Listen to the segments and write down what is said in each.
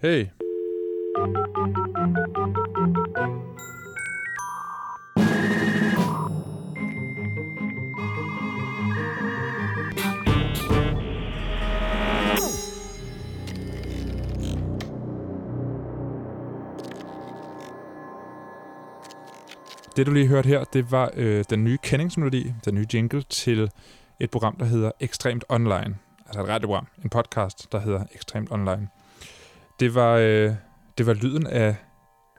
Hey. Det du lige hørte her, det var øh, den nye kendingsmelodi, den nye jingle til et program, der hedder Ekstremt Online. Altså et radioprogram, en podcast, der hedder Ekstremt Online. Det var, øh, det var lyden af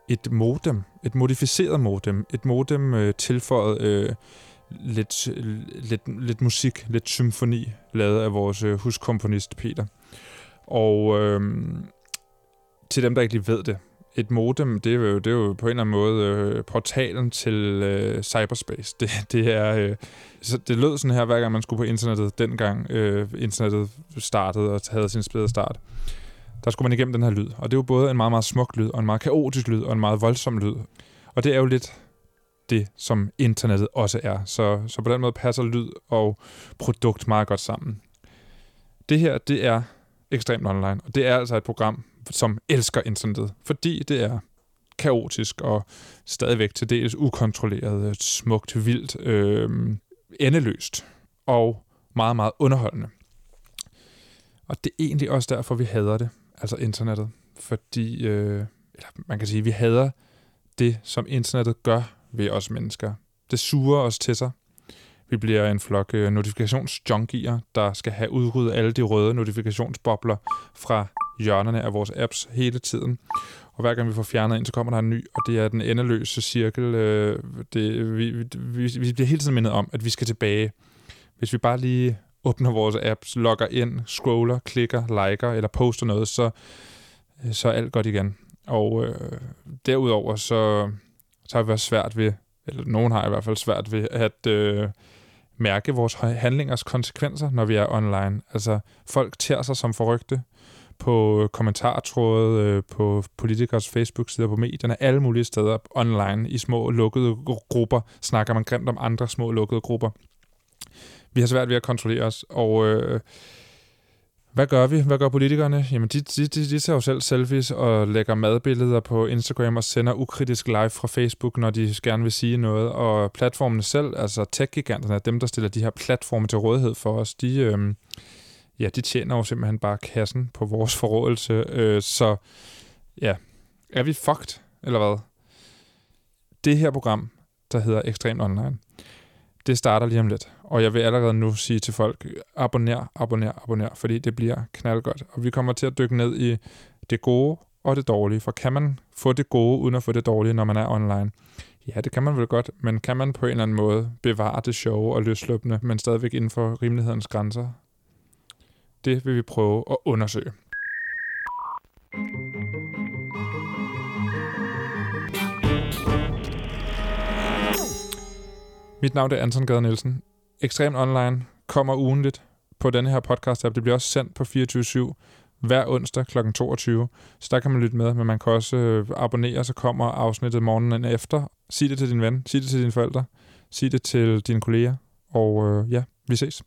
et modem, et modificeret modem. Et modem øh, tilføjet øh, lidt, lidt, lidt musik, lidt symfoni, lavet af vores øh, huskomponist Peter. Og øh, til dem, der ikke lige ved det, et modem, det er jo, det er jo på en eller anden måde øh, portalen til øh, cyberspace. Det, det er øh, så det lød sådan her, hver gang man skulle på internettet, dengang øh, internettet startede og havde sin spæde start. Der skulle man igennem den her lyd, og det er jo både en meget, meget smuk lyd, og en meget kaotisk lyd, og en meget voldsom lyd. Og det er jo lidt det, som internettet også er. Så, så på den måde passer lyd og produkt meget godt sammen. Det her, det er ekstremt online, og det er altså et program, som elsker internettet, fordi det er kaotisk og stadigvæk til dels ukontrolleret, øh, smukt, vildt, øh, endeløst og meget, meget underholdende. Og det er egentlig også derfor, vi hader det, altså internettet. Fordi, øh, eller man kan sige, vi hader det, som internettet gør ved os mennesker. Det suger os til sig. Vi bliver en flok øh, notifikationsjunkier, der skal have udryddet alle de røde notifikationsbobler fra hjørnerne af vores apps hele tiden. Og hver gang vi får fjernet en, så kommer der en ny, og det er den endeløse cirkel. Øh, det, vi, vi, vi bliver hele tiden mindet om, at vi skal tilbage. Hvis vi bare lige åbner vores apps, logger ind, scroller, klikker, liker eller poster noget, så, øh, så er alt godt igen. Og øh, derudover så, så har vi været svært ved, eller nogen har i hvert fald svært ved, at øh, mærke vores handlingers konsekvenser, når vi er online. Altså, folk tærer sig som forrygte på øh, kommentartråde, øh, på politikers Facebook-sider, på medierne, alle mulige steder online, i små lukkede grupper, snakker man grimt om andre små lukkede grupper. Vi har svært ved at kontrollere os, og øh, hvad gør vi? Hvad gør politikerne? Jamen, de, de, de, de tager jo selv selfies og lægger madbilleder på Instagram og sender ukritisk live fra Facebook, når de gerne vil sige noget. Og platformene selv, altså tech-giganterne, dem, der stiller de her platforme til rådighed for os, de, øh, ja, de tjener jo simpelthen bare kassen på vores forrådelse. Øh, så ja, er vi fucked, eller hvad? Det her program, der hedder Ekstrem Online, det starter lige om lidt. Og jeg vil allerede nu sige til folk, abonner, abonner, abonner, fordi det bliver knaldgodt. Og vi kommer til at dykke ned i det gode og det dårlige. For kan man få det gode, uden at få det dårlige, når man er online? Ja, det kan man vel godt, men kan man på en eller anden måde bevare det sjove og løsløbende, men stadigvæk inden for rimelighedens grænser? Det vil vi prøve at undersøge. Mit navn er Anton Gade Nielsen. Ekstremt Online kommer ugenligt på denne her podcast app. Det bliver også sendt på 24 hver onsdag kl. 22. Så der kan man lytte med, men man kan også øh, abonnere, så kommer afsnittet morgenen efter. Sig det til din ven, sig det til dine forældre, sig det til dine kolleger, og øh, ja, vi ses.